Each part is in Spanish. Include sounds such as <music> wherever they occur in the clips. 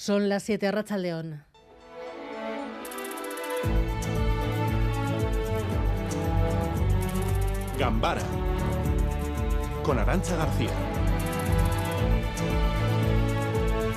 Son las 7 a Racha León. Gambara con Arancha García.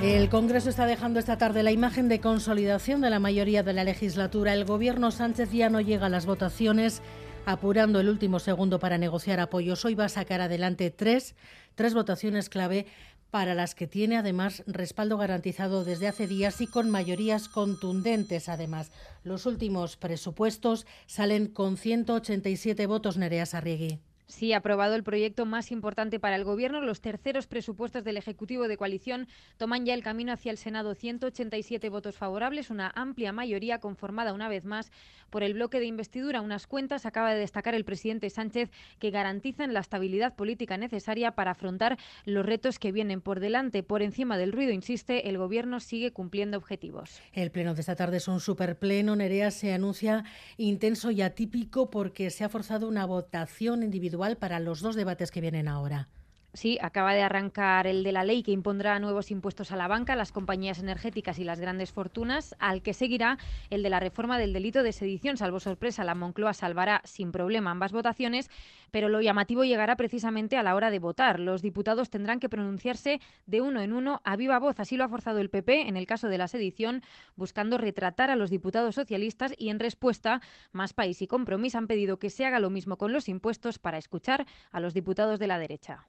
El Congreso está dejando esta tarde la imagen de consolidación de la mayoría de la legislatura. El gobierno Sánchez ya no llega a las votaciones, apurando el último segundo para negociar apoyos. Hoy va a sacar adelante tres, tres votaciones clave para las que tiene además respaldo garantizado desde hace días y con mayorías contundentes. Además, los últimos presupuestos salen con 187 votos Nerea Sarriegui. Sí, aprobado el proyecto más importante para el Gobierno. Los terceros presupuestos del Ejecutivo de coalición toman ya el camino hacia el Senado. 187 votos favorables, una amplia mayoría conformada una vez más por el bloque de investidura. Unas cuentas, acaba de destacar el presidente Sánchez, que garantizan la estabilidad política necesaria para afrontar los retos que vienen por delante. Por encima del ruido, insiste, el Gobierno sigue cumpliendo objetivos. El pleno de esta tarde es un superpleno. Nerea se anuncia intenso y atípico porque se ha forzado una votación individual para los dos debates que vienen ahora. Sí, acaba de arrancar el de la ley que impondrá nuevos impuestos a la banca, las compañías energéticas y las grandes fortunas, al que seguirá el de la reforma del delito de sedición. Salvo sorpresa, la Moncloa salvará sin problema ambas votaciones, pero lo llamativo llegará precisamente a la hora de votar. Los diputados tendrán que pronunciarse de uno en uno a viva voz. Así lo ha forzado el PP en el caso de la sedición, buscando retratar a los diputados socialistas y en respuesta, Más País y Compromís han pedido que se haga lo mismo con los impuestos para escuchar a los diputados de la derecha.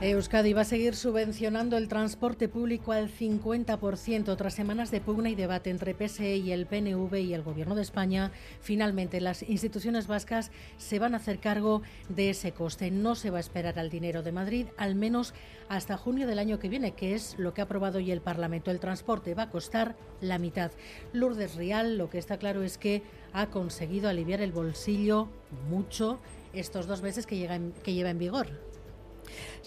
Euskadi va a seguir subvencionando el transporte público al 50% tras semanas de pugna y debate entre PSE y el PNV y el Gobierno de España. Finalmente, las instituciones vascas se van a hacer cargo de ese coste. No se va a esperar al dinero de Madrid, al menos hasta junio del año que viene, que es lo que ha aprobado hoy el Parlamento. El transporte va a costar la mitad. Lourdes Rial, lo que está claro es que ha conseguido aliviar el bolsillo mucho estos dos meses que, que lleva en vigor.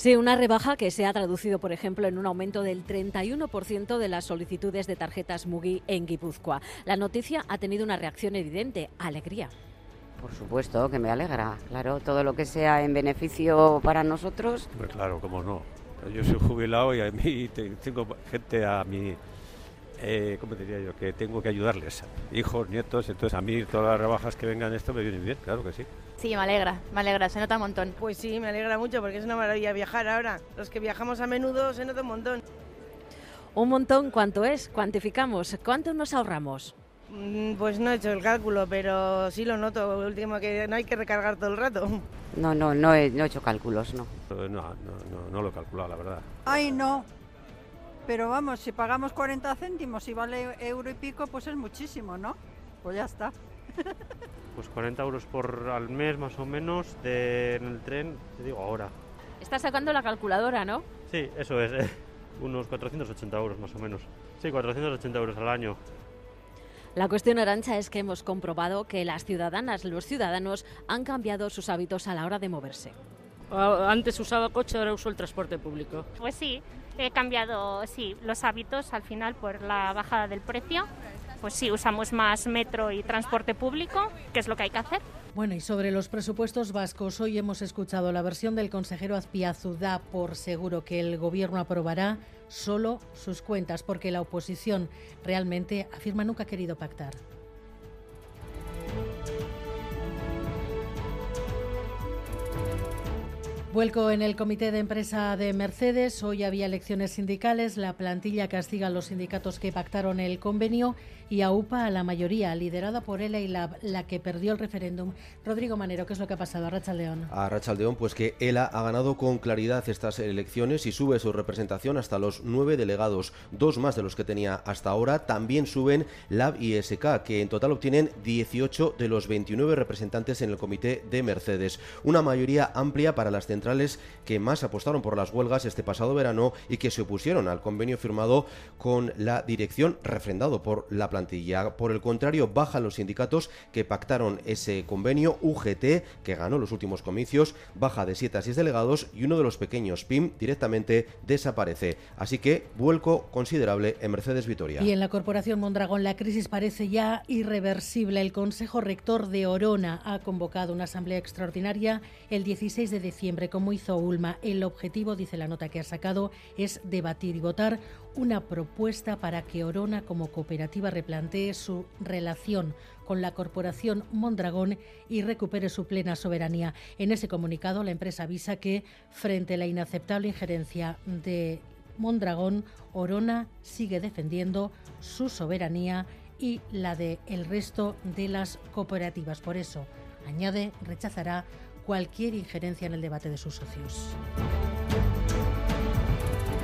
Sí, una rebaja que se ha traducido, por ejemplo, en un aumento del 31% de las solicitudes de tarjetas Mugi en Guipúzcoa. La noticia ha tenido una reacción evidente, alegría. Por supuesto, que me alegra. Claro, todo lo que sea en beneficio para nosotros. Pues claro, cómo no. Yo soy jubilado y a mí tengo gente a mi eh, ¿cómo diría yo? Que tengo que ayudarles, hijos, nietos, entonces a mí todas las rebajas que vengan esto me vienen bien, claro que sí. Sí, me alegra, me alegra, se nota un montón. Pues sí, me alegra mucho porque es una maravilla viajar ahora. Los que viajamos a menudo se nota un montón. Un montón, ¿cuánto es? Cuantificamos, ¿cuánto nos ahorramos? Mm, pues no he hecho el cálculo, pero sí lo noto. último que no hay que recargar todo el rato. No, no, no he, no he hecho cálculos, no. No, no, no, no lo he calculado, la verdad. Ay, no, pero vamos, si pagamos 40 céntimos y vale euro y pico, pues es muchísimo, ¿no? Pues ya está. <laughs> Pues 40 euros por al mes más o menos de, en el tren, te digo ahora. Estás sacando la calculadora, ¿no? Sí, eso es, <laughs> unos 480 euros más o menos. Sí, 480 euros al año. La cuestión, Arancha, es que hemos comprobado que las ciudadanas, los ciudadanos, han cambiado sus hábitos a la hora de moverse. Antes usaba coche, ahora uso el transporte público. Pues sí, he cambiado sí, los hábitos al final por la bajada del precio. Pues sí, usamos más metro y transporte público, que es lo que hay que hacer. Bueno, y sobre los presupuestos vascos, hoy hemos escuchado la versión del consejero Azpiazu. Da por seguro que el Gobierno aprobará solo sus cuentas, porque la oposición realmente afirma nunca ha querido pactar. Vuelco en el comité de empresa de Mercedes. Hoy había elecciones sindicales. La plantilla castiga a los sindicatos que pactaron el convenio y aupa a la mayoría, liderada por ELA y la, la que perdió el referéndum. Rodrigo Manero, ¿qué es lo que ha pasado a Rachaldeón? A Rachaldeón, pues que ELA ha ganado con claridad estas elecciones y sube su representación hasta los nueve delegados, dos más de los que tenía hasta ahora. También suben LAB y SK, que en total obtienen 18 de los 29 representantes en el comité de Mercedes. Una mayoría amplia para las centrales que más apostaron por las huelgas este pasado verano y que se opusieron al convenio firmado con la dirección refrendado por la plantilla plantilla. Por el contrario, bajan los sindicatos que pactaron ese convenio UGT, que ganó los últimos comicios, baja de 7 a 6 delegados y uno de los pequeños PIM directamente desaparece. Así que vuelco considerable en Mercedes Vitoria. Y en la Corporación Mondragón la crisis parece ya irreversible. El Consejo Rector de Orona ha convocado una asamblea extraordinaria el 16 de diciembre, como hizo Ulma. El objetivo, dice la nota que ha sacado, es debatir y votar una propuesta para que Orona como cooperativa replantee su relación con la corporación Mondragón y recupere su plena soberanía. En ese comunicado, la empresa avisa que, frente a la inaceptable injerencia de Mondragón, Orona sigue defendiendo su soberanía y la de el resto de las cooperativas. Por eso, añade, rechazará cualquier injerencia en el debate de sus socios.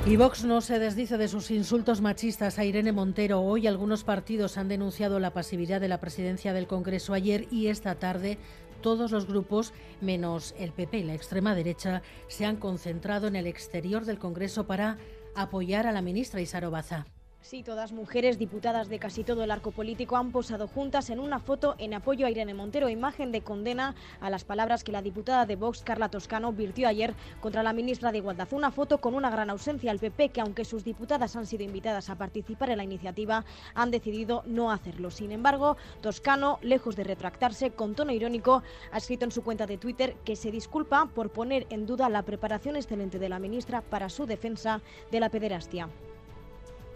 Y Vox no se desdice de sus insultos machistas a Irene Montero. Hoy algunos partidos han denunciado la pasividad de la presidencia del Congreso ayer y esta tarde todos los grupos, menos el PP y la extrema derecha, se han concentrado en el exterior del Congreso para apoyar a la ministra Isaro Baza. Sí, todas mujeres diputadas de casi todo el arco político han posado juntas en una foto en apoyo a Irene Montero, imagen de condena a las palabras que la diputada de Vox, Carla Toscano, virtió ayer contra la ministra de Igualdad. Una foto con una gran ausencia al PP, que aunque sus diputadas han sido invitadas a participar en la iniciativa, han decidido no hacerlo. Sin embargo, Toscano, lejos de retractarse, con tono irónico, ha escrito en su cuenta de Twitter que se disculpa por poner en duda la preparación excelente de la ministra para su defensa de la pederastia.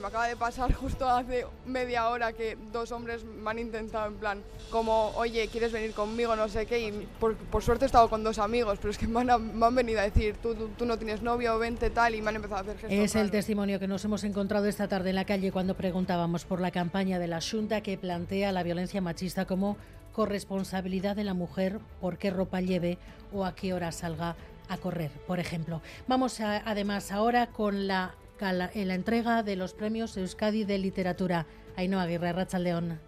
Me acaba de pasar <laughs> justo hace media hora que dos hombres me han intentado en plan como, oye, ¿quieres venir conmigo? No sé qué. Y por, suerte he estado con dos amigos, pero es que me han, venido a decir, tú, tú, no tienes novio, vente tal, y me han empezado a hacer gestos. Es el testimonio que nos hemos encontrado esta tarde en la calle cuando preguntábamos por la campaña de la Junta que plantea la violencia machista como corresponsabilidad de la mujer por qué ropa lleve o a qué hora salga a correr, por ejemplo. Vamos además ahora con la en la entrega de los premios Euskadi de Literatura. Ainhoa Aguirre, Arrachaldeón.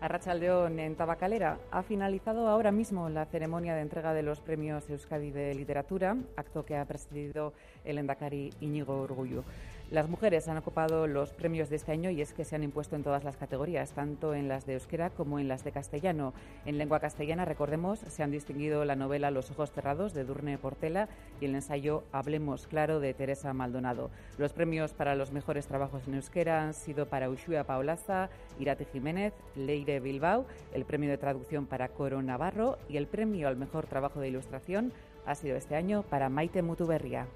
Arrachaldeón en Tabacalera ha finalizado ahora mismo la ceremonia de entrega de los premios Euskadi de Literatura, acto que ha presidido el endacari Íñigo Orgullo. Las mujeres han ocupado los premios de este año y es que se han impuesto en todas las categorías, tanto en las de euskera como en las de castellano. En lengua castellana, recordemos, se han distinguido la novela Los ojos cerrados de Durne Portela y el ensayo Hablemos claro de Teresa Maldonado. Los premios para los mejores trabajos en euskera han sido para Ushua Paulaza, Irate Jiménez, Leire Bilbao, el premio de traducción para Coro Navarro y el premio al mejor trabajo de ilustración ha sido este año para Maite Mutuberria.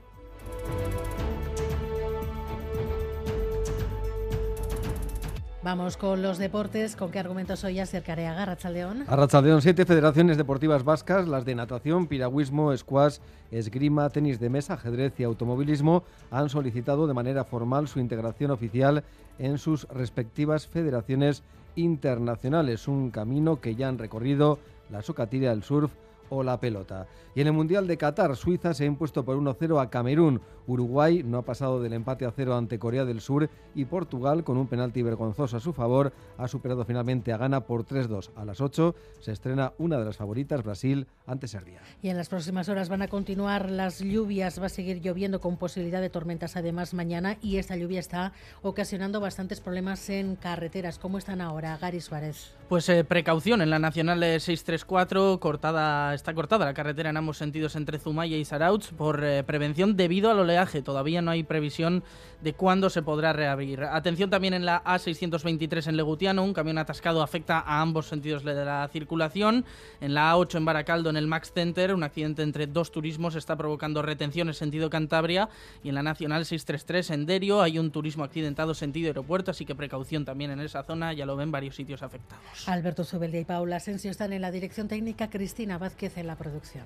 Vamos con los deportes. ¿Con qué argumentos hoy acercaré a Garrachaldeón? Arrachaldeón, siete federaciones deportivas vascas, las de natación, piragüismo, squash, esgrima, tenis de mesa, ajedrez y automovilismo, han solicitado de manera formal su integración oficial en sus respectivas federaciones internacionales. Un camino que ya han recorrido la Socatira, del surf, o la pelota. Y en el Mundial de Qatar, Suiza se ha impuesto por 1-0 a Camerún. Uruguay no ha pasado del empate a cero ante Corea del Sur y Portugal, con un penalti vergonzoso a su favor, ha superado finalmente a Ghana por 3-2. A las 8 se estrena una de las favoritas, Brasil, ante Serbia. Y en las próximas horas van a continuar las lluvias, va a seguir lloviendo con posibilidad de tormentas además mañana y esta lluvia está ocasionando bastantes problemas en carreteras. ¿Cómo están ahora, Gary Suárez? Pues eh, precaución en la Nacional 634, cortada, está cortada la carretera en ambos sentidos entre Zumaya y Sarauch por eh, prevención debido al oleaje. Todavía no hay previsión de cuándo se podrá reabrir. Atención también en la A623 en Legutiano, un camión atascado afecta a ambos sentidos de la circulación. En la A8 en Baracaldo, en el Max Center, un accidente entre dos turismos está provocando retenciones sentido Cantabria. Y en la Nacional 633 en Derio hay un turismo accidentado sentido aeropuerto, así que precaución también en esa zona, ya lo ven varios sitios afectados. Alberto Zubeldia y Paula Asensio están en la dirección técnica, Cristina Vázquez en la producción.